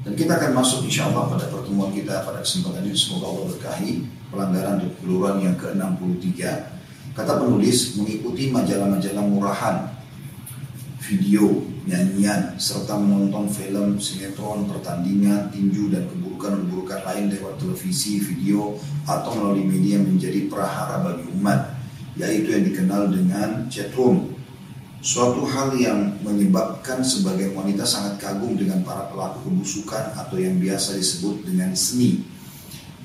Dan kita akan masuk insya Allah pada pertemuan kita pada kesempatan ini. Semoga Allah berkahi pelanggaran keluaran yang ke-63. Kata penulis mengikuti majalah-majalah murahan, video, nyanyian, serta menonton film, sinetron, pertandingan, tinju, dan keburukan-keburukan lain lewat televisi, video, atau melalui media menjadi prahara bagi umat, yaitu yang dikenal dengan chatroom. Suatu hal yang menyebabkan sebagian wanita sangat kagum dengan para pelaku kebusukan atau yang biasa disebut dengan seni.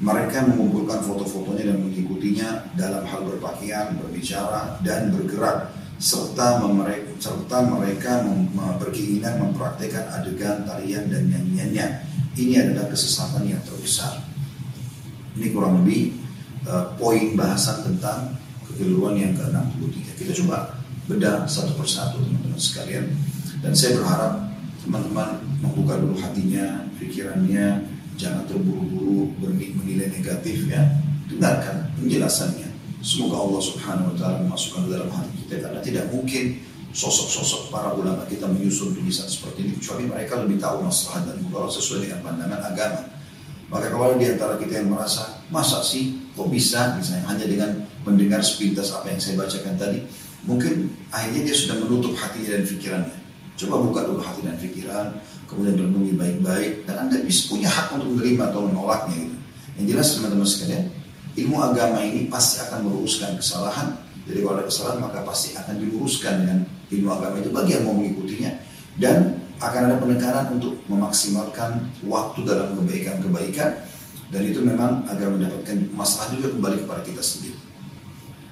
Mereka mengumpulkan foto-fotonya dan mengikutinya dalam hal berpakaian, berbicara, dan bergerak serta mereka, serta mereka berkeinginan mempraktekkan adegan tarian dan nyanyiannya. Ini adalah kesesatan yang terbesar. Ini kurang lebih uh, poin bahasan tentang kekeliruan yang ke-63. Kita coba bedah satu persatu teman-teman sekalian. Dan saya berharap teman-teman membuka dulu hatinya, pikirannya, jangan terburu-buru menilai negatif ya. Dengarkan penjelasannya Semoga Allah Subhanahu wa taala memasukkan dalam hati kita karena tidak mungkin sosok-sosok para ulama kita menyusun tulisan seperti ini kecuali mereka lebih tahu masalah dan mudarat sesuai dengan pandangan agama. Maka kalau di antara kita yang merasa masa sih kok bisa misalnya hanya dengan mendengar sepintas apa yang saya bacakan tadi, mungkin akhirnya dia sudah menutup hatinya dan pikirannya. Coba buka dulu hati dan pikiran, kemudian renungi baik-baik, dan Anda bisa punya hak untuk menerima atau menolaknya gitu. Yang jelas teman-teman sekalian, ilmu agama ini pasti akan meluruskan kesalahan. Jadi kalau ada kesalahan maka pasti akan diluruskan dengan ilmu agama itu bagi yang mau mengikutinya. Dan akan ada penekanan untuk memaksimalkan waktu dalam kebaikan-kebaikan. Dan itu memang agar mendapatkan masalah juga kembali kepada kita sendiri.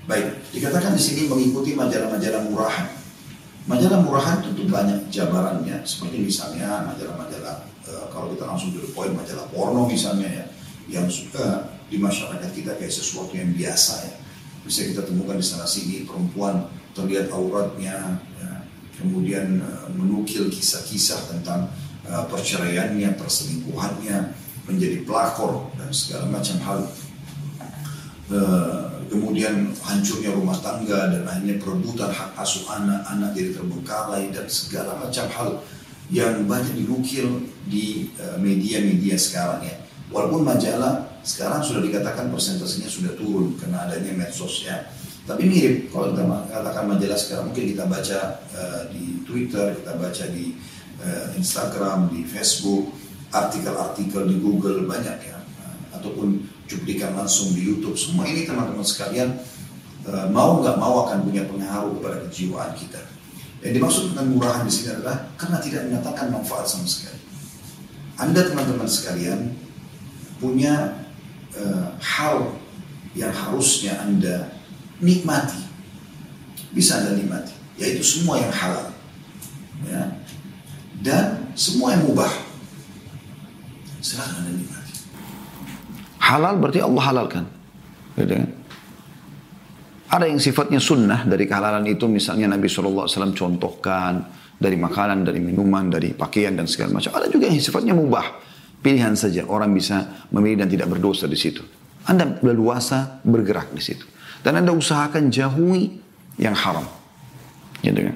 Baik, dikatakan di sini mengikuti majalah-majalah murahan. Majalah murahan tentu banyak jabarannya, seperti misalnya majalah-majalah, e, kalau kita langsung to poin, majalah porno misalnya ya, yang suka di masyarakat kita kayak sesuatu yang biasa ya. Bisa kita temukan di sana sini perempuan terlihat auratnya, ya. kemudian uh, menukil kisah-kisah tentang uh, perceraiannya, perselingkuhannya, menjadi pelakor dan segala macam hal. Uh, kemudian hancurnya rumah tangga dan akhirnya perebutan hak asuh anak, anak jadi terbengkalai dan segala macam hal yang banyak dinukil di media-media sekarang ya. Walaupun majalah sekarang sudah dikatakan persentasenya sudah turun karena adanya medsos ya. Tapi mirip kalau kita katakan majalah sekarang mungkin kita baca uh, di Twitter, kita baca di uh, Instagram, di Facebook, artikel-artikel di Google banyak ya, ataupun cuplikan langsung di YouTube. Semua ini teman-teman sekalian uh, mau nggak mau akan punya pengaruh kepada kejiwaan kita. Yang dimaksud dengan murahan di sini adalah karena tidak menyatakan manfaat sama sekali. Anda teman-teman sekalian punya uh, hal yang harusnya Anda nikmati. Bisa Anda nikmati. Yaitu semua yang halal. Ya. Dan semua yang mubah. Silahkan Anda nikmati. Halal berarti Allah halalkan. Gitu kan? Ada yang sifatnya sunnah dari kehalalan itu misalnya Nabi SAW contohkan dari makanan, dari minuman, dari pakaian dan segala macam. Ada juga yang sifatnya mubah. Pilihan saja orang bisa memilih dan tidak berdosa di situ. Anda leluasa bergerak di situ. Dan Anda usahakan jauhi yang haram. Gitu kan?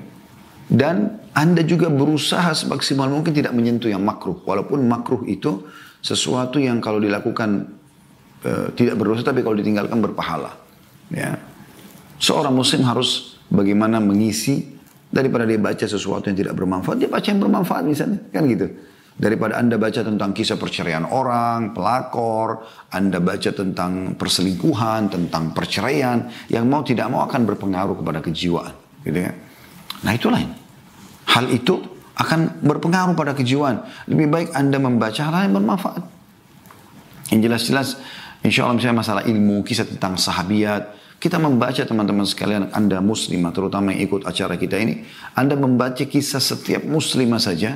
Dan Anda juga berusaha semaksimal mungkin tidak menyentuh yang makruh. Walaupun makruh itu sesuatu yang kalau dilakukan e, tidak berdosa tapi kalau ditinggalkan berpahala. Ya. Seorang muslim harus bagaimana mengisi daripada dia baca sesuatu yang tidak bermanfaat, dia baca yang bermanfaat misalnya. Kan gitu. Daripada Anda baca tentang kisah perceraian orang, pelakor, Anda baca tentang perselingkuhan, tentang perceraian, yang mau tidak mau akan berpengaruh kepada kejiwaan. Gitu ya. Nah itulah ini. Hal itu akan berpengaruh pada kejiwaan. Lebih baik Anda membaca hal yang bermanfaat. Yang jelas-jelas, insya Allah misalnya masalah ilmu, kisah tentang sahabiat, kita membaca teman-teman sekalian, Anda muslimah, terutama yang ikut acara kita ini, Anda membaca kisah setiap muslimah saja,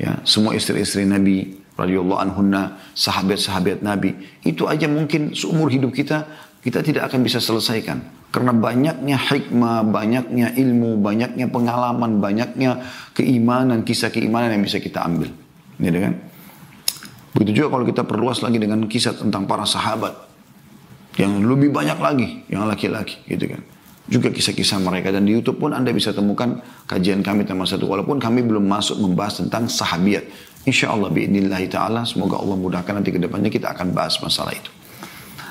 ya semua istri-istri Nabi radhiyallahu anhunna sahabat-sahabat Nabi itu aja mungkin seumur hidup kita kita tidak akan bisa selesaikan karena banyaknya hikmah, banyaknya ilmu, banyaknya pengalaman, banyaknya keimanan, kisah keimanan yang bisa kita ambil. Gitu kan? Begitu juga kalau kita perluas lagi dengan kisah tentang para sahabat yang lebih banyak lagi yang laki-laki gitu kan. juga kisah-kisah mereka dan di YouTube pun Anda bisa temukan kajian kami tentang satu walaupun kami belum masuk membahas tentang sahabiat. Insya Allah ta'ala semoga Allah mudahkan nanti ke depannya kita akan bahas masalah itu.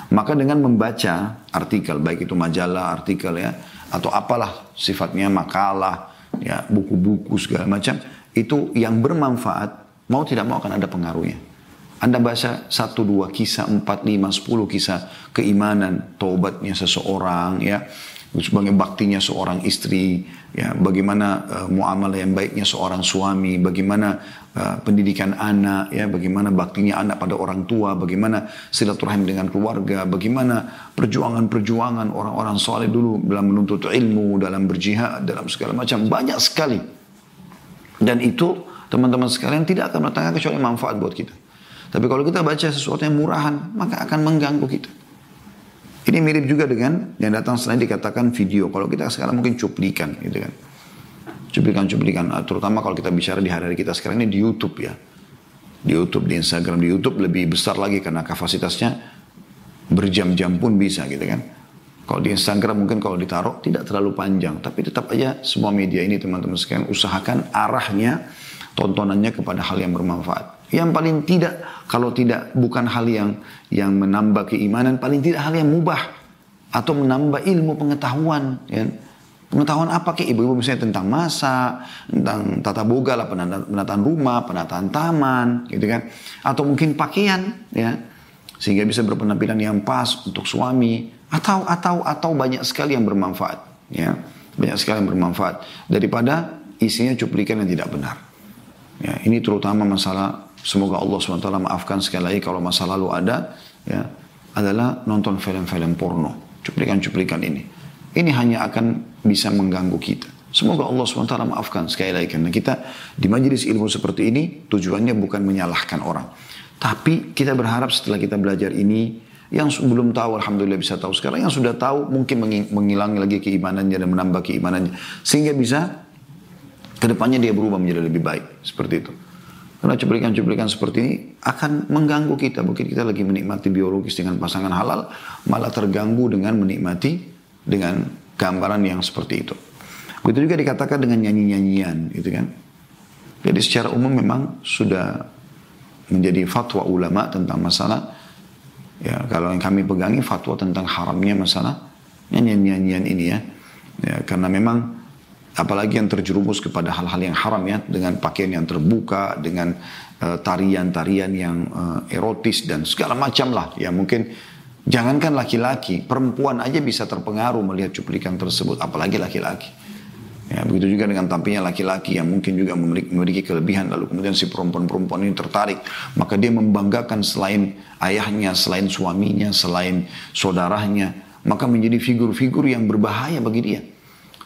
Maka dengan membaca artikel baik itu majalah, artikel ya atau apalah sifatnya makalah, ya buku-buku segala macam itu yang bermanfaat mau tidak mau akan ada pengaruhnya. Anda baca satu dua kisah, empat lima sepuluh kisah keimanan, taubatnya seseorang, ya sebagai baktinya seorang istri, ya, bagaimana uh, muamalah yang baiknya seorang suami, bagaimana uh, pendidikan anak, ya, bagaimana baktinya anak pada orang tua, bagaimana silaturahim dengan keluarga, bagaimana perjuangan-perjuangan orang-orang soleh dulu dalam menuntut ilmu, dalam berjihad, dalam segala macam banyak sekali. Dan itu teman-teman sekalian tidak akan mendatangkan kecuali manfaat buat kita. Tapi kalau kita baca sesuatu yang murahan, maka akan mengganggu kita. Ini mirip juga dengan yang datang selain dikatakan video. Kalau kita sekarang mungkin cuplikan gitu kan. Cuplikan-cuplikan. Ah, terutama kalau kita bicara di hari-hari kita sekarang ini di YouTube ya. Di YouTube, di Instagram, di YouTube lebih besar lagi karena kapasitasnya berjam-jam pun bisa gitu kan. Kalau di Instagram mungkin kalau ditaruh tidak terlalu panjang. Tapi tetap aja semua media ini teman-teman sekalian usahakan arahnya tontonannya kepada hal yang bermanfaat. Yang paling tidak, kalau tidak bukan hal yang yang menambah keimanan, paling tidak hal yang mubah atau menambah ilmu pengetahuan. Ya. Pengetahuan apa ke ibu-ibu misalnya tentang masa, tentang tata boga lah, penataan rumah, penataan taman, gitu kan. Atau mungkin pakaian, ya. Sehingga bisa berpenampilan yang pas untuk suami. Atau, atau, atau banyak sekali yang bermanfaat. Ya. Banyak sekali yang bermanfaat. Daripada isinya cuplikan yang tidak benar. Ya, ini terutama masalah semoga Allah SWT maafkan sekali lagi kalau masa lalu ada ya adalah nonton film-film porno, cuplikan-cuplikan ini. Ini hanya akan bisa mengganggu kita. Semoga Allah SWT maafkan sekali lagi karena kita di majelis ilmu seperti ini tujuannya bukan menyalahkan orang. Tapi kita berharap setelah kita belajar ini yang belum tahu Alhamdulillah bisa tahu sekarang. Yang sudah tahu mungkin menghilangi lagi keimanannya dan menambah keimanannya. Sehingga bisa Ke depannya dia berubah menjadi lebih baik. Seperti itu. Karena cuplikan-cuplikan seperti ini akan mengganggu kita. Mungkin kita lagi menikmati biologis dengan pasangan halal, malah terganggu dengan menikmati dengan gambaran yang seperti itu. Begitu juga dikatakan dengan nyanyi-nyanyian, gitu kan. Jadi secara umum memang sudah menjadi fatwa ulama tentang masalah ya kalau yang kami pegangi fatwa tentang haramnya masalah nyanyian-nyanyian ini ya. ya karena memang apalagi yang terjerumus kepada hal-hal yang haram ya dengan pakaian yang terbuka dengan eh, tarian-tarian uh, yang uh, erotis dan segala macam lah. Ya mungkin jangankan laki-laki perempuan aja bisa terpengaruh melihat cuplikan tersebut apalagi laki-laki. Ya begitu juga dengan tampilnya laki-laki yang mungkin juga memiliki, memiliki kelebihan lalu kemudian si perempuan-perempuan ini tertarik. Maka dia membanggakan selain ayahnya selain suaminya selain saudaranya maka menjadi figur-figur yang berbahaya bagi dia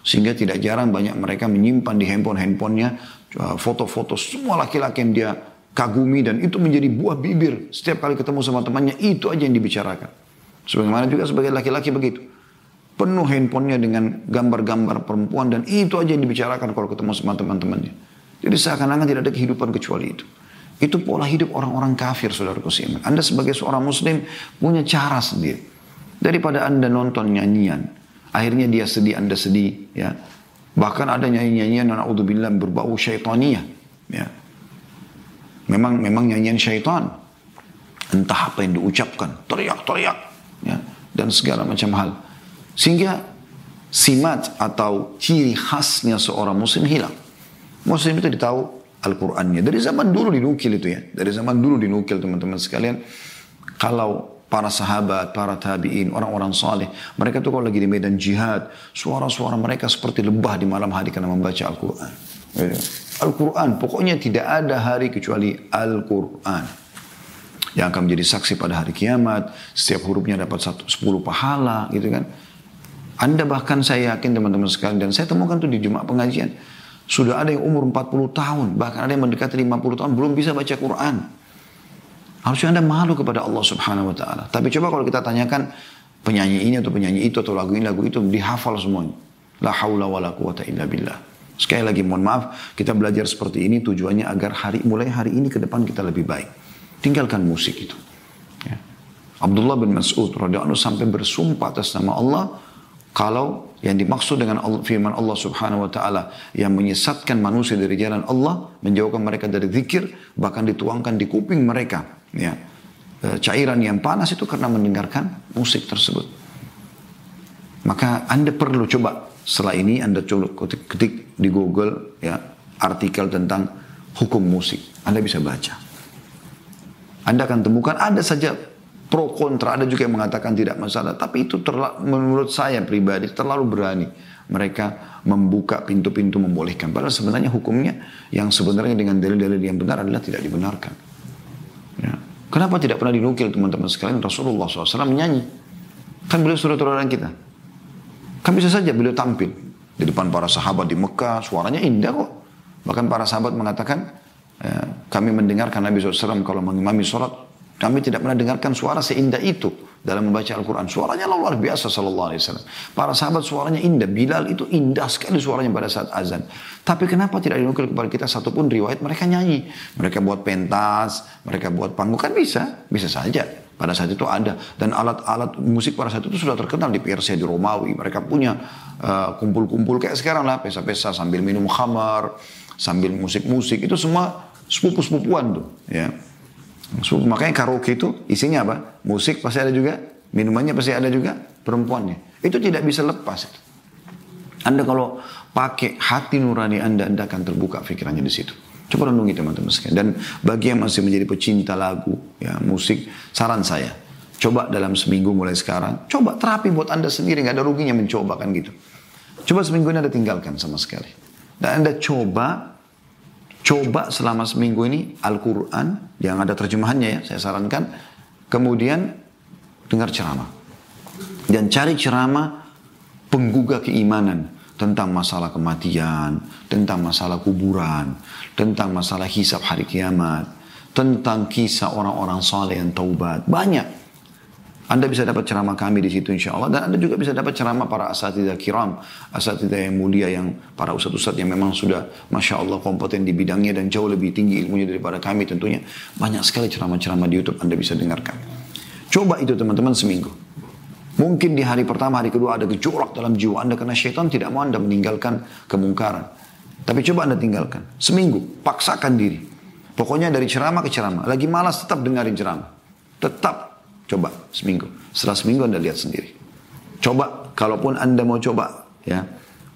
sehingga tidak jarang banyak mereka menyimpan di handphone-handphonenya uh, foto-foto semua laki-laki yang dia kagumi dan itu menjadi buah bibir. Setiap kali ketemu sama temannya itu aja yang dibicarakan. Sebagaimana juga sebagai laki-laki begitu. Penuh handphonenya dengan gambar-gambar perempuan dan itu aja yang dibicarakan kalau ketemu sama teman-temannya. Jadi seakan-akan tidak ada kehidupan kecuali itu. Itu pola hidup orang-orang kafir, saudara seiman. Anda sebagai seorang muslim punya cara sendiri. Daripada Anda nonton nyanyian, Akhirnya dia sedih, anda sedih. Ya. Bahkan ada nyanyian-nyanyian na'udzubillah berbau syaitaniyah. Ya. Memang memang nyanyian syaitan. Entah apa yang diucapkan. Teriak-teriak. Ya. Dan segala macam hal. Sehingga simat atau ciri khasnya seorang muslim hilang. Muslim itu ditahu Al-Qur'annya. Dari zaman dulu dinukil itu ya. Dari zaman dulu dinukil teman-teman sekalian. Kalau para sahabat, para tabi'in, orang-orang saleh. Mereka tuh kalau lagi di medan jihad, suara-suara mereka seperti lebah di malam hari karena membaca Al-Quran. Gitu. Al-Quran, pokoknya tidak ada hari kecuali Al-Quran. Yang akan menjadi saksi pada hari kiamat, setiap hurufnya dapat satu, sepuluh pahala, gitu kan. Anda bahkan saya yakin teman-teman sekalian, dan saya temukan tuh di Jumat pengajian, sudah ada yang umur 40 tahun, bahkan ada yang mendekati 50 tahun, belum bisa baca Quran. Harusnya Anda malu kepada Allah Subhanahu wa taala. Tapi coba kalau kita tanyakan penyanyi ini atau penyanyi itu atau lagu ini lagu itu dihafal semuanya. La haula wala quwata illa billah. Sekali lagi mohon maaf, kita belajar seperti ini tujuannya agar hari mulai hari ini ke depan kita lebih baik. Tinggalkan musik itu. Ya. Abdullah bin Mas'ud radhiyallahu sampai bersumpah atas nama Allah, Kalau yang dimaksud dengan firman Allah subhanahu wa ta'ala yang menyesatkan manusia dari jalan Allah, menjauhkan mereka dari zikir, bahkan dituangkan di kuping mereka. Ya. E, cairan yang panas itu karena mendengarkan musik tersebut. Maka Anda perlu coba setelah ini Anda coba ketik, ketik di Google ya artikel tentang hukum musik. Anda bisa baca. Anda akan temukan ada saja pro kontra, ada juga yang mengatakan tidak masalah. Tapi itu menurut saya pribadi terlalu berani mereka membuka pintu-pintu membolehkan. Padahal sebenarnya hukumnya yang sebenarnya dengan dalil-dalil yang benar adalah tidak dibenarkan. Ya. Kenapa tidak pernah dinukil teman-teman sekalian Rasulullah SAW menyanyi? Kan beliau surat teladan kita. Kan bisa saja beliau tampil di depan para sahabat di Mekah, suaranya indah kok. Bahkan para sahabat mengatakan, ya, kami mendengarkan Nabi SAW kalau mengimami sholat, kami tidak pernah dengarkan suara seindah itu dalam membaca Al-Quran. Suaranya luar biasa sallallahu alaihi wasallam. Para sahabat suaranya indah. Bilal itu indah sekali suaranya pada saat azan. Tapi kenapa tidak dinukil kepada kita satupun riwayat mereka nyanyi. Mereka buat pentas, mereka buat panggung. Kan bisa, bisa saja. Pada saat itu ada. Dan alat-alat musik pada saat itu sudah terkenal di Persia, di Romawi. Mereka punya uh, kumpul-kumpul uh, kayak sekarang lah. Pesta-pesta sambil minum khamar, sambil musik-musik. Itu semua sepupu-sepupuan tuh. Ya. Makanya karaoke itu isinya apa? Musik pasti ada juga, minumannya pasti ada juga, perempuannya. Itu tidak bisa lepas. Anda kalau pakai hati nurani Anda, Anda akan terbuka pikirannya di situ. Coba renungi teman-teman sekalian. Dan bagi yang masih menjadi pecinta lagu, ya musik, saran saya, coba dalam seminggu mulai sekarang, coba terapi buat Anda sendiri, nggak ada ruginya mencoba kan gitu. Coba seminggu ini Anda tinggalkan sama sekali. Dan Anda coba Coba selama seminggu ini Al-Quran yang ada terjemahannya ya, saya sarankan. Kemudian dengar ceramah. Dan cari ceramah penggugah keimanan tentang masalah kematian, tentang masalah kuburan, tentang masalah hisab hari kiamat, tentang kisah orang-orang saleh yang taubat. Banyak. Anda bisa dapat ceramah kami di situ insya Allah. Dan Anda juga bisa dapat ceramah para asatidah kiram. Asatidah yang mulia yang para ustadz-ustadz yang memang sudah Masya Allah kompeten di bidangnya dan jauh lebih tinggi ilmunya daripada kami tentunya. Banyak sekali ceramah-ceramah di Youtube Anda bisa dengarkan. Coba itu teman-teman seminggu. Mungkin di hari pertama, hari kedua ada gejolak dalam jiwa Anda karena syaitan tidak mau Anda meninggalkan kemungkaran. Tapi coba Anda tinggalkan. Seminggu, paksakan diri. Pokoknya dari ceramah ke ceramah. Lagi malas tetap dengarin ceramah. Tetap Coba seminggu. Setelah seminggu Anda lihat sendiri. Coba, kalaupun Anda mau coba, ya,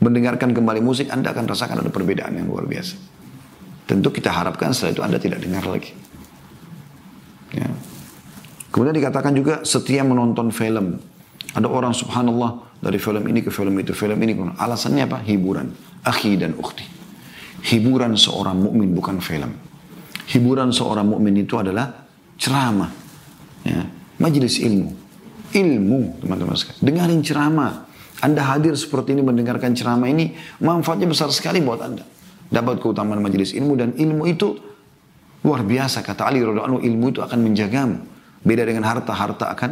mendengarkan kembali musik, Anda akan rasakan ada perbedaan yang luar biasa. Tentu kita harapkan setelah itu Anda tidak dengar lagi. Ya. Kemudian dikatakan juga setia menonton film. Ada orang subhanallah dari film ini ke film itu, film ini ke Alasannya apa? Hiburan. Akhi dan ukhti. Hiburan seorang mukmin bukan film. Hiburan seorang mukmin itu adalah ceramah. Ya majelis ilmu. Ilmu, teman-teman sekalian. Dengarin ceramah. Anda hadir seperti ini mendengarkan ceramah ini, manfaatnya besar sekali buat Anda. Dapat keutamaan majelis ilmu dan ilmu itu luar biasa. Kata Ali radhiallahu ilmu itu akan menjagamu. Beda dengan harta, harta akan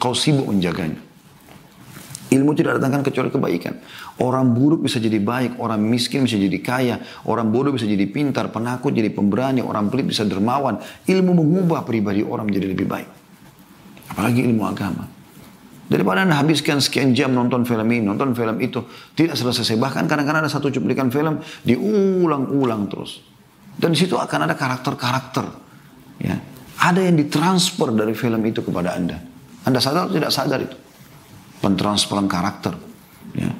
kau sibuk menjaganya. Ilmu tidak datangkan kecuali kebaikan. Orang buruk bisa jadi baik, orang miskin bisa jadi kaya, orang bodoh bisa jadi pintar, penakut jadi pemberani, orang pelit bisa dermawan. Ilmu mengubah pribadi orang menjadi lebih baik. Apalagi ilmu agama. Daripada anda habiskan sekian jam nonton film ini, nonton film itu. Tidak selesai. Bahkan kadang-kadang ada satu cuplikan film diulang-ulang terus. Dan di situ akan ada karakter-karakter. Ya. Ada yang ditransfer dari film itu kepada anda. Anda sadar atau tidak sadar itu? Pentransferan karakter. Ya.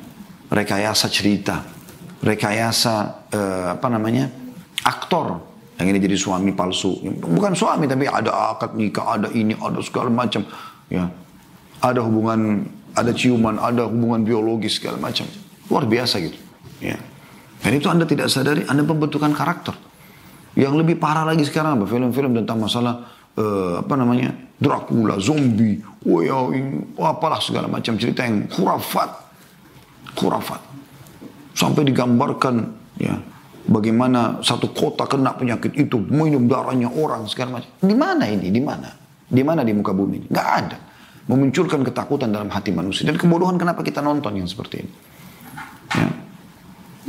Rekayasa cerita. Rekayasa eh, apa namanya? Aktor yang ini jadi suami palsu. Bukan suami tapi ada akad nikah, ada ini, ada segala macam. Ya. Ada hubungan, ada ciuman, ada hubungan biologis segala macam. Luar biasa gitu. Ya. Dan itu Anda tidak sadari, Anda pembentukan karakter. Yang lebih parah lagi sekarang apa? Film-film tentang masalah uh, apa namanya? Dracula, zombie, wah ya, apalah segala macam cerita yang khurafat. Khurafat. Sampai digambarkan ya Bagaimana satu kota kena penyakit itu, minum darahnya orang segala macam. Di mana ini? Di mana? Di mana di muka bumi ini? Gak ada. Memunculkan ketakutan dalam hati manusia. Dan kebodohan kenapa kita nonton yang seperti ini. Ya.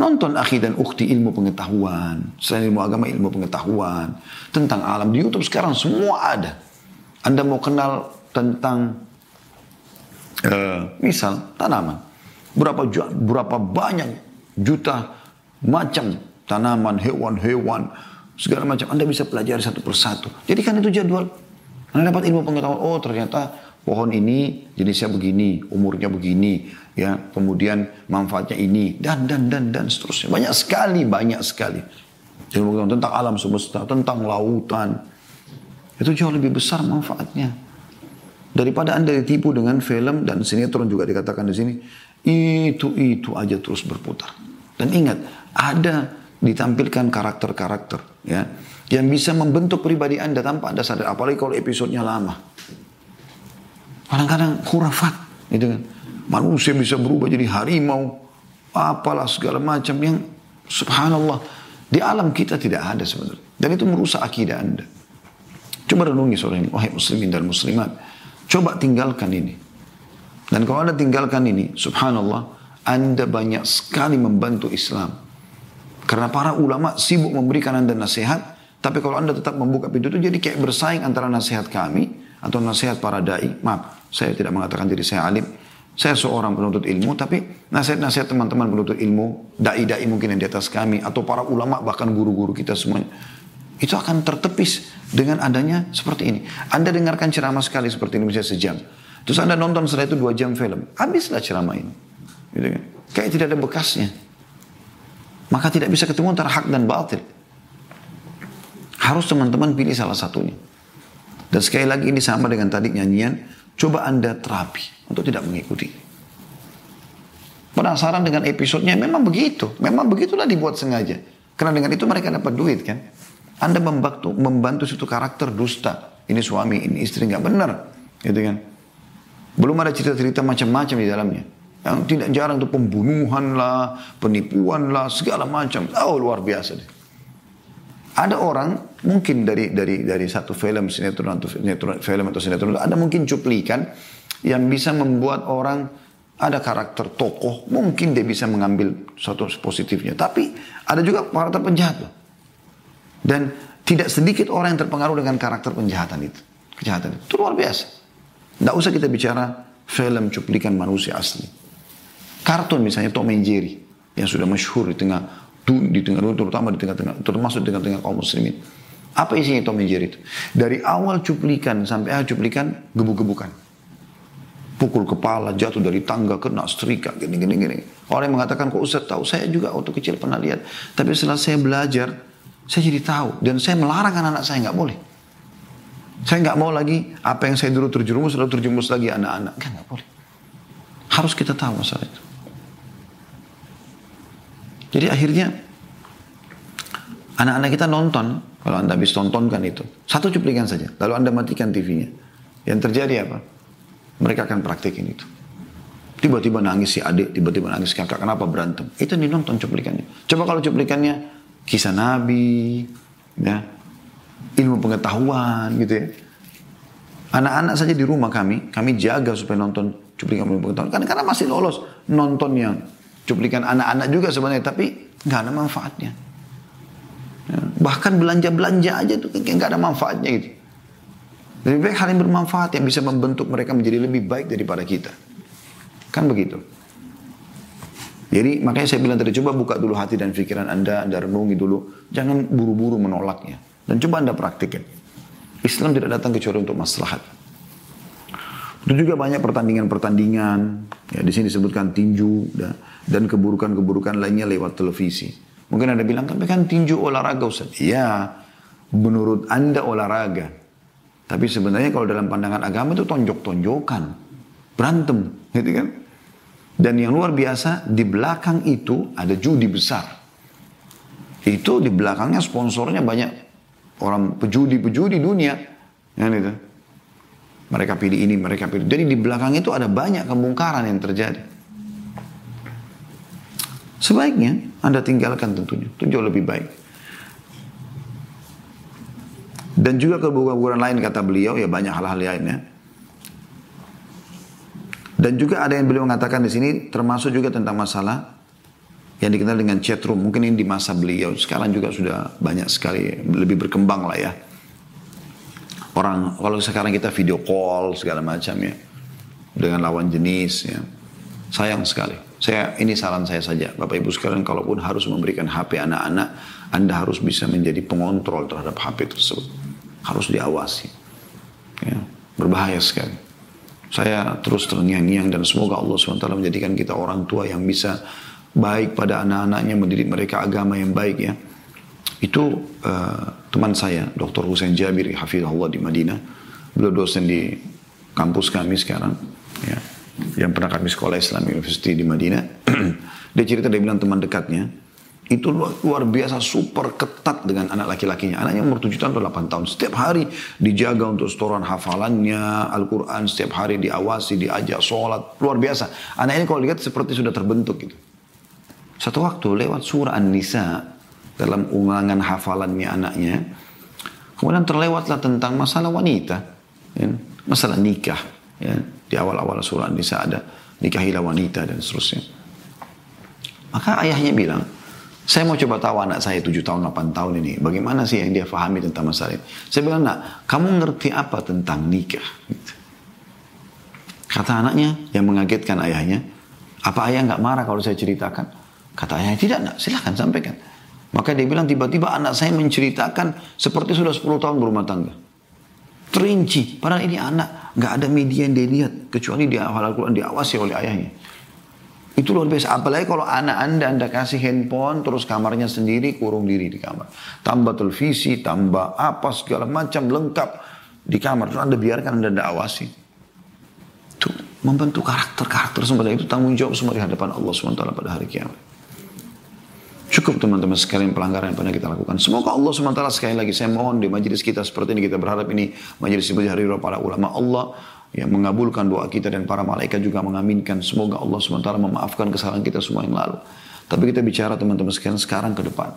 Nonton akhi dan ukti ilmu pengetahuan. Selain ilmu agama, ilmu pengetahuan. Tentang alam. Di Youtube sekarang semua ada. Anda mau kenal tentang, uh, misal, tanaman. berapa berapa banyak juta macam tanaman, hewan-hewan, segala macam. Anda bisa pelajari satu persatu. Jadi kan itu jadwal. Anda dapat ilmu pengetahuan. Oh ternyata pohon ini jenisnya begini, umurnya begini, ya. Kemudian manfaatnya ini dan dan dan dan seterusnya. Banyak sekali, banyak sekali. Ilmu pengetahuan tentang alam semesta, tentang lautan. Itu jauh lebih besar manfaatnya. Daripada Anda ditipu dengan film dan sinetron juga dikatakan di sini, itu itu aja terus berputar. Dan ingat, ada ditampilkan karakter-karakter ya yang bisa membentuk pribadi Anda tanpa Anda sadar, apalagi kalau episodenya lama. Kadang-kadang khurafat, gitu kan. Manusia bisa berubah jadi harimau, apalah segala macam yang subhanallah di alam kita tidak ada sebenarnya. Dan itu merusak akidah Anda. Coba renungi ini, wahai muslimin dan muslimat. Coba tinggalkan ini. Dan kalau Anda tinggalkan ini, subhanallah, Anda banyak sekali membantu Islam. Karena para ulama sibuk memberikan Anda nasihat, tapi kalau Anda tetap membuka pintu itu jadi kayak bersaing antara nasihat kami atau nasihat para dai. Maaf, saya tidak mengatakan diri saya alim. Saya seorang penuntut ilmu, tapi nasihat-nasihat teman-teman penuntut ilmu, dai-dai mungkin yang di atas kami, atau para ulama, bahkan guru-guru kita semuanya. Itu akan tertepis dengan adanya seperti ini. Anda dengarkan ceramah sekali seperti ini, misalnya sejam. Terus Anda nonton setelah itu dua jam film. Habislah ceramah ini. Gitu kan? Kayak tidak ada bekasnya. Maka tidak bisa ketemu antara hak dan batil. Harus teman-teman pilih salah satunya. Dan sekali lagi ini sama dengan tadi nyanyian. Coba Anda terapi untuk tidak mengikuti. Penasaran dengan episodenya memang begitu. Memang begitulah dibuat sengaja. Karena dengan itu mereka dapat duit kan. Anda membantu, membantu suatu karakter dusta. Ini suami, ini istri nggak benar. Gitu kan. Belum ada cerita-cerita macam-macam di dalamnya. Yang tidak jarang itu pembunuhan lah, penipuan lah, segala macam. Oh luar biasa deh. Ada orang mungkin dari dari dari satu film sinetron atau sinetron, film atau sinetron ada mungkin cuplikan yang bisa membuat orang ada karakter tokoh mungkin dia bisa mengambil satu positifnya tapi ada juga karakter penjahat loh. dan tidak sedikit orang yang terpengaruh dengan karakter penjahatan itu kejahatan itu, itu luar biasa tidak usah kita bicara film cuplikan manusia asli kartun misalnya Tom and Jerry yang sudah masyhur di tengah di tengah terutama di tengah-tengah termasuk di tengah-tengah kaum muslimin. Apa isinya Tom and Jerry itu? Dari awal cuplikan sampai akhir cuplikan gebuk-gebukan. Pukul kepala, jatuh dari tangga, kena setrika, gini, gini, gini. Orang yang mengatakan, kok Ustaz tahu? Saya juga waktu kecil pernah lihat. Tapi setelah saya belajar, saya jadi tahu. Dan saya melarang anak-anak saya nggak boleh. Saya nggak mau lagi apa yang saya dulu terjerumus, lalu terjerumus lagi anak-anak. Kan nggak boleh. Harus kita tahu masalah itu. Jadi akhirnya anak-anak kita nonton, kalau anda habis tontonkan itu, satu cuplikan saja, lalu anda matikan TV-nya. Yang terjadi apa? Mereka akan praktekin itu. Tiba-tiba nangis si adik, tiba-tiba nangis kakak, kenapa berantem? Itu dinonton cuplikannya. Coba kalau cuplikannya kisah Nabi, ya, ilmu pengetahuan gitu ya. Anak-anak saja di rumah kami, kami jaga supaya nonton cuplikan ilmu pengetahuan. Karena, karena masih lolos nonton yang cuplikan anak-anak juga sebenarnya, tapi nggak ada manfaatnya. Ya, bahkan belanja-belanja aja tuh nggak ada manfaatnya gitu. Lebih baik hal yang bermanfaat yang bisa membentuk mereka menjadi lebih baik daripada kita. Kan begitu. Jadi makanya saya bilang tadi coba buka dulu hati dan pikiran Anda, Anda renungi dulu. Jangan buru-buru menolaknya. Dan coba Anda praktikkan. Islam tidak datang kecuali untuk maslahat. Itu juga banyak pertandingan-pertandingan. Ya, di sini disebutkan tinju dan keburukan-keburukan lainnya lewat televisi. Mungkin Anda bilang, tapi kan tinju olahraga Ustaz. Iya, menurut Anda olahraga. Tapi sebenarnya kalau dalam pandangan agama itu tonjok-tonjokan. Berantem, gitu kan? Dan yang luar biasa, di belakang itu ada judi besar. Itu di belakangnya sponsornya banyak orang pejudi-pejudi dunia. Kan itu. Mereka pilih ini, mereka pilih. Jadi di belakang itu ada banyak kemungkaran yang terjadi. Sebaiknya Anda tinggalkan tentunya. Itu jauh lebih baik. Dan juga keburukan lain kata beliau, ya banyak hal-hal lainnya. Dan juga ada yang beliau mengatakan di sini termasuk juga tentang masalah yang dikenal dengan chat room. Mungkin ini di masa beliau. Sekarang juga sudah banyak sekali lebih berkembang lah ya. Orang kalau sekarang kita video call segala macam ya dengan lawan jenis ya. Sayang sekali. Saya ini saran saya saja, Bapak Ibu sekalian, kalaupun harus memberikan HP anak-anak, Anda harus bisa menjadi pengontrol terhadap HP tersebut. Harus diawasi. Ya, berbahaya sekali. Saya terus terngiang-ngiang dan semoga Allah SWT menjadikan kita orang tua yang bisa baik pada anak-anaknya, mendidik mereka agama yang baik ya. Itu uh, teman saya, Dr. Hussein Jabiri, Hafizullah di Madinah. Beliau dosen di kampus kami sekarang. Ya yang pernah kami sekolah Islam University di Madinah, dia cerita dia bilang teman dekatnya, itu luar, biasa super ketat dengan anak laki-lakinya. Anaknya umur 7 tahun atau 8 tahun. Setiap hari dijaga untuk setoran hafalannya, Al-Quran setiap hari diawasi, diajak sholat. Luar biasa. Anak ini kalau lihat seperti sudah terbentuk gitu. Satu waktu lewat surah An-Nisa dalam ulangan hafalannya anaknya. Kemudian terlewatlah tentang masalah wanita. Ya, masalah nikah. Ya. Di awal-awal surah Nisa ada nikahilah wanita dan seterusnya. Maka ayahnya bilang, saya mau coba tahu anak saya 7 tahun, 8 tahun ini. Bagaimana sih yang dia fahami tentang masalah ini. Saya bilang, nak, kamu ngerti apa tentang nikah? Gitu. Kata anaknya yang mengagetkan ayahnya, apa ayah nggak marah kalau saya ceritakan? Kata ayahnya, tidak nak, silahkan sampaikan. Maka dia bilang tiba-tiba anak saya menceritakan seperti sudah 10 tahun berumah tangga. Terinci. Padahal ini anak. nggak ada media yang dia lihat. Kecuali dia hafal Al-Quran diawasi oleh ayahnya. Itu luar biasa. Apalagi kalau anak anda, anda kasih handphone, terus kamarnya sendiri, kurung diri di kamar. Tambah televisi, tambah apa, segala macam, lengkap di kamar. Terus anda biarkan, anda anda awasi. Itu membentuk karakter-karakter seperti itu tanggung jawab semua di hadapan Allah SWT pada hari kiamat. Cukup teman-teman sekalian pelanggaran yang pernah kita lakukan. Semoga Allah SWT sekali lagi saya mohon di majelis kita seperti ini kita berharap ini majelis ibadah hari para ulama Allah yang mengabulkan doa kita dan para malaikat juga mengaminkan. Semoga Allah SWT memaafkan kesalahan kita semua yang lalu. Tapi kita bicara teman-teman sekalian sekarang ke depan.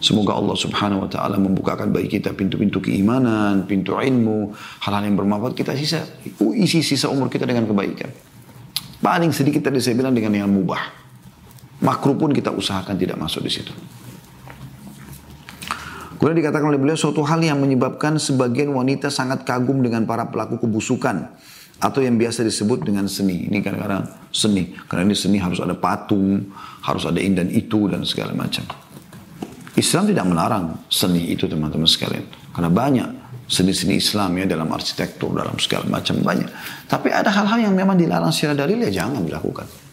Semoga Allah subhanahu wa ta'ala membukakan bagi kita pintu-pintu keimanan, pintu ilmu, hal-hal yang bermanfaat. Kita sisa, isi sisa umur kita dengan kebaikan. Paling sedikit tadi saya bilang dengan yang mubah. Makruh pun kita usahakan tidak masuk di situ. Kemudian dikatakan oleh beliau suatu hal yang menyebabkan sebagian wanita sangat kagum dengan para pelaku kebusukan atau yang biasa disebut dengan seni. Ini kadang-kadang seni. Karena ini seni harus ada patung, harus ada ini dan itu dan segala macam. Islam tidak melarang seni itu teman-teman sekalian. Karena banyak seni-seni Islam ya dalam arsitektur, dalam segala macam banyak. Tapi ada hal-hal yang memang dilarang secara dalil ya jangan dilakukan.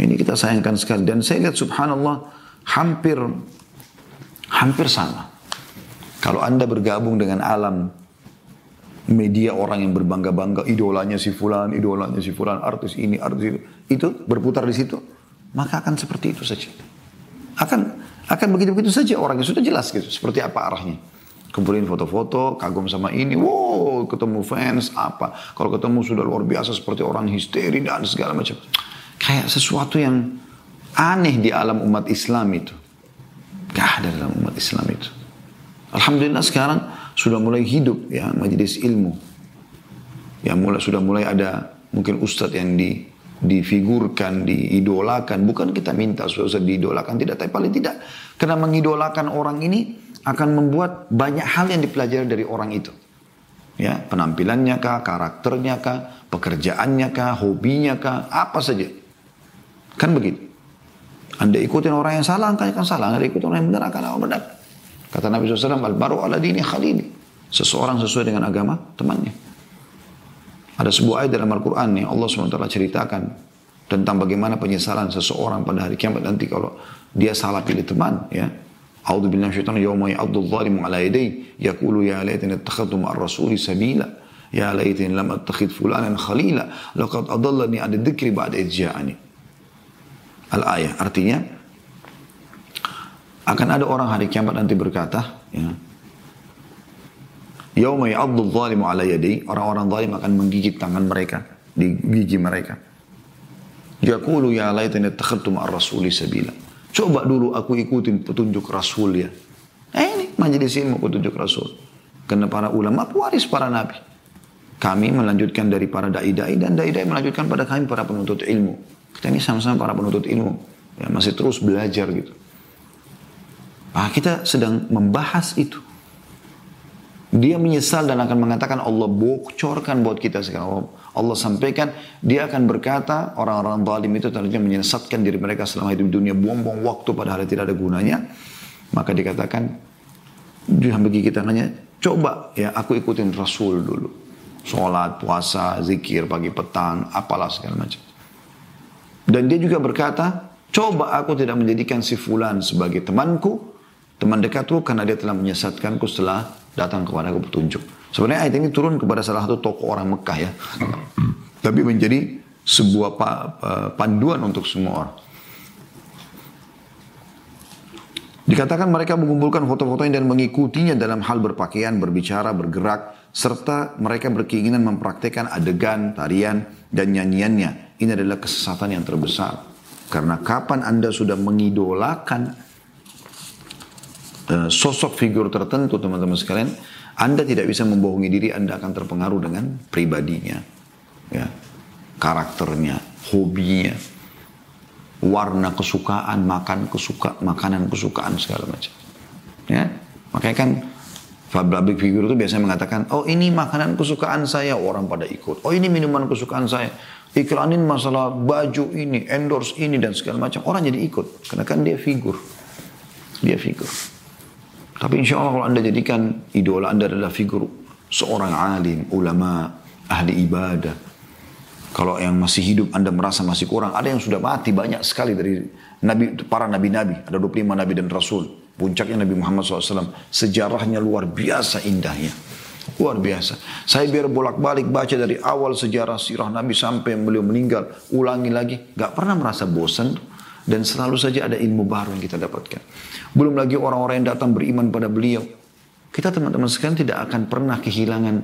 Ini kita sayangkan sekali. Dan saya lihat subhanallah hampir hampir sama. Kalau Anda bergabung dengan alam media orang yang berbangga-bangga, idolanya si fulan, idolanya si fulan, artis ini, artis itu, itu berputar di situ, maka akan seperti itu saja. Akan akan begitu-begitu saja orangnya sudah jelas gitu, seperti apa arahnya. Kumpulin foto-foto, kagum sama ini, wow, ketemu fans, apa. Kalau ketemu sudah luar biasa seperti orang histeri dan segala macam kayak sesuatu yang aneh di alam umat Islam itu. Gak ada dalam umat Islam itu. Alhamdulillah sekarang sudah mulai hidup ya majelis ilmu. Ya mulai sudah mulai ada mungkin ustadz yang di difigurkan, diidolakan. Bukan kita minta supaya ustadz diidolakan, tidak. Tapi paling tidak. Karena mengidolakan orang ini akan membuat banyak hal yang dipelajari dari orang itu. Ya, penampilannya kah, karakternya kah, pekerjaannya kah, hobinya kah, apa saja. Kan begitu. Anda ikutin orang yang salah, angkanya akan salah. Anda ikutin orang yang benar, akan benar. Kata Nabi SAW, Al-Baru ala dini khalili. Seseorang sesuai dengan agama temannya. Ada sebuah ayat dalam Al-Quran yang Allah SWT ceritakan tentang bagaimana penyesalan seseorang pada hari kiamat nanti kalau dia salah pilih teman ya. A'udzu billahi minasyaitonir yawma ya'dhu dhalimu ala yadayhi yaqulu ya laitani ittakhadtu ma'ar rasuli sabila ya laitani lam attakhidh fulanan khalila laqad adallani 'an ba'da idh al-ayah. Artinya akan ada orang hari kiamat nanti berkata, ya, Yauma ya'addu dhalimu ala yadi, orang-orang zalim akan menggigit tangan mereka, di gigi mereka. Yaqulu ya laitani ittakhadtu ma'ar rasuli sabila. Coba dulu aku ikutin petunjuk Rasul ya. Eh ini majelis ilmu petunjuk Rasul. Karena para ulama pewaris para nabi. Kami melanjutkan dari para dai-dai dan dai-dai melanjutkan pada kami para penuntut ilmu. Kita ini sama-sama para penuntut ilmu. Ya, masih terus belajar gitu. Nah, kita sedang membahas itu. Dia menyesal dan akan mengatakan Allah bocorkan buat kita sekarang. Allah sampaikan, dia akan berkata, orang-orang zalim itu tadinya menyesatkan diri mereka selama hidup dunia, buang-buang waktu padahal tidak ada gunanya. Maka dikatakan, dia bagi kita hanya, coba ya aku ikutin Rasul dulu. Sholat, puasa, zikir pagi petang, apalah segala macam. Dan dia juga berkata, coba aku tidak menjadikan si fulan sebagai temanku, teman dekatku karena dia telah menyesatkanku setelah datang kepada aku petunjuk. Sebenarnya ayat ini turun kepada salah satu tokoh orang Mekah ya. Tapi menjadi sebuah panduan untuk semua orang. Dikatakan mereka mengumpulkan foto-fotonya dan mengikutinya dalam hal berpakaian, berbicara, bergerak, serta mereka berkeinginan mempraktekkan adegan, tarian, dan nyanyiannya. Ini adalah kesesatan yang terbesar. Karena kapan Anda sudah mengidolakan uh, sosok figur tertentu, teman-teman sekalian, anda tidak bisa membohongi diri, Anda akan terpengaruh dengan pribadinya. Ya. Karakternya, hobinya, warna kesukaan, makan kesuka, makanan kesukaan segala macam. Ya. Makanya kan public figure itu biasanya mengatakan, oh ini makanan kesukaan saya, orang pada ikut. Oh ini minuman kesukaan saya. Iklanin masalah baju ini, endorse ini dan segala macam. Orang jadi ikut. Karena kan dia figur. Dia figur. Tapi insya Allah kalau anda jadikan idola anda adalah figur seorang alim, ulama, ahli ibadah. Kalau yang masih hidup anda merasa masih kurang, ada yang sudah mati banyak sekali dari nabi para nabi-nabi. Ada 25 nabi dan rasul. Puncaknya Nabi Muhammad SAW. Sejarahnya luar biasa indahnya. Luar biasa. Saya biar bolak-balik baca dari awal sejarah sirah Nabi sampai beliau meninggal. Ulangi lagi. Gak pernah merasa bosan. Dan selalu saja ada ilmu baru yang kita dapatkan. Belum lagi orang-orang yang datang beriman pada beliau. Kita teman-teman sekalian tidak akan pernah kehilangan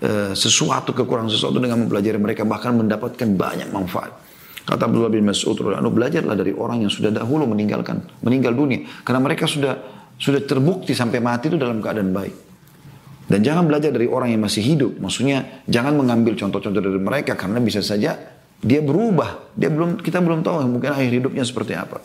uh, sesuatu, kekurangan sesuatu dengan mempelajari mereka. Bahkan mendapatkan banyak manfaat. Kata Abdullah bin Mas'ud, belajarlah dari orang yang sudah dahulu meninggalkan, meninggal dunia. Karena mereka sudah sudah terbukti sampai mati itu dalam keadaan baik. Dan jangan belajar dari orang yang masih hidup. Maksudnya jangan mengambil contoh-contoh dari mereka karena bisa saja dia berubah. Dia belum kita belum tahu mungkin akhir hidupnya seperti apa.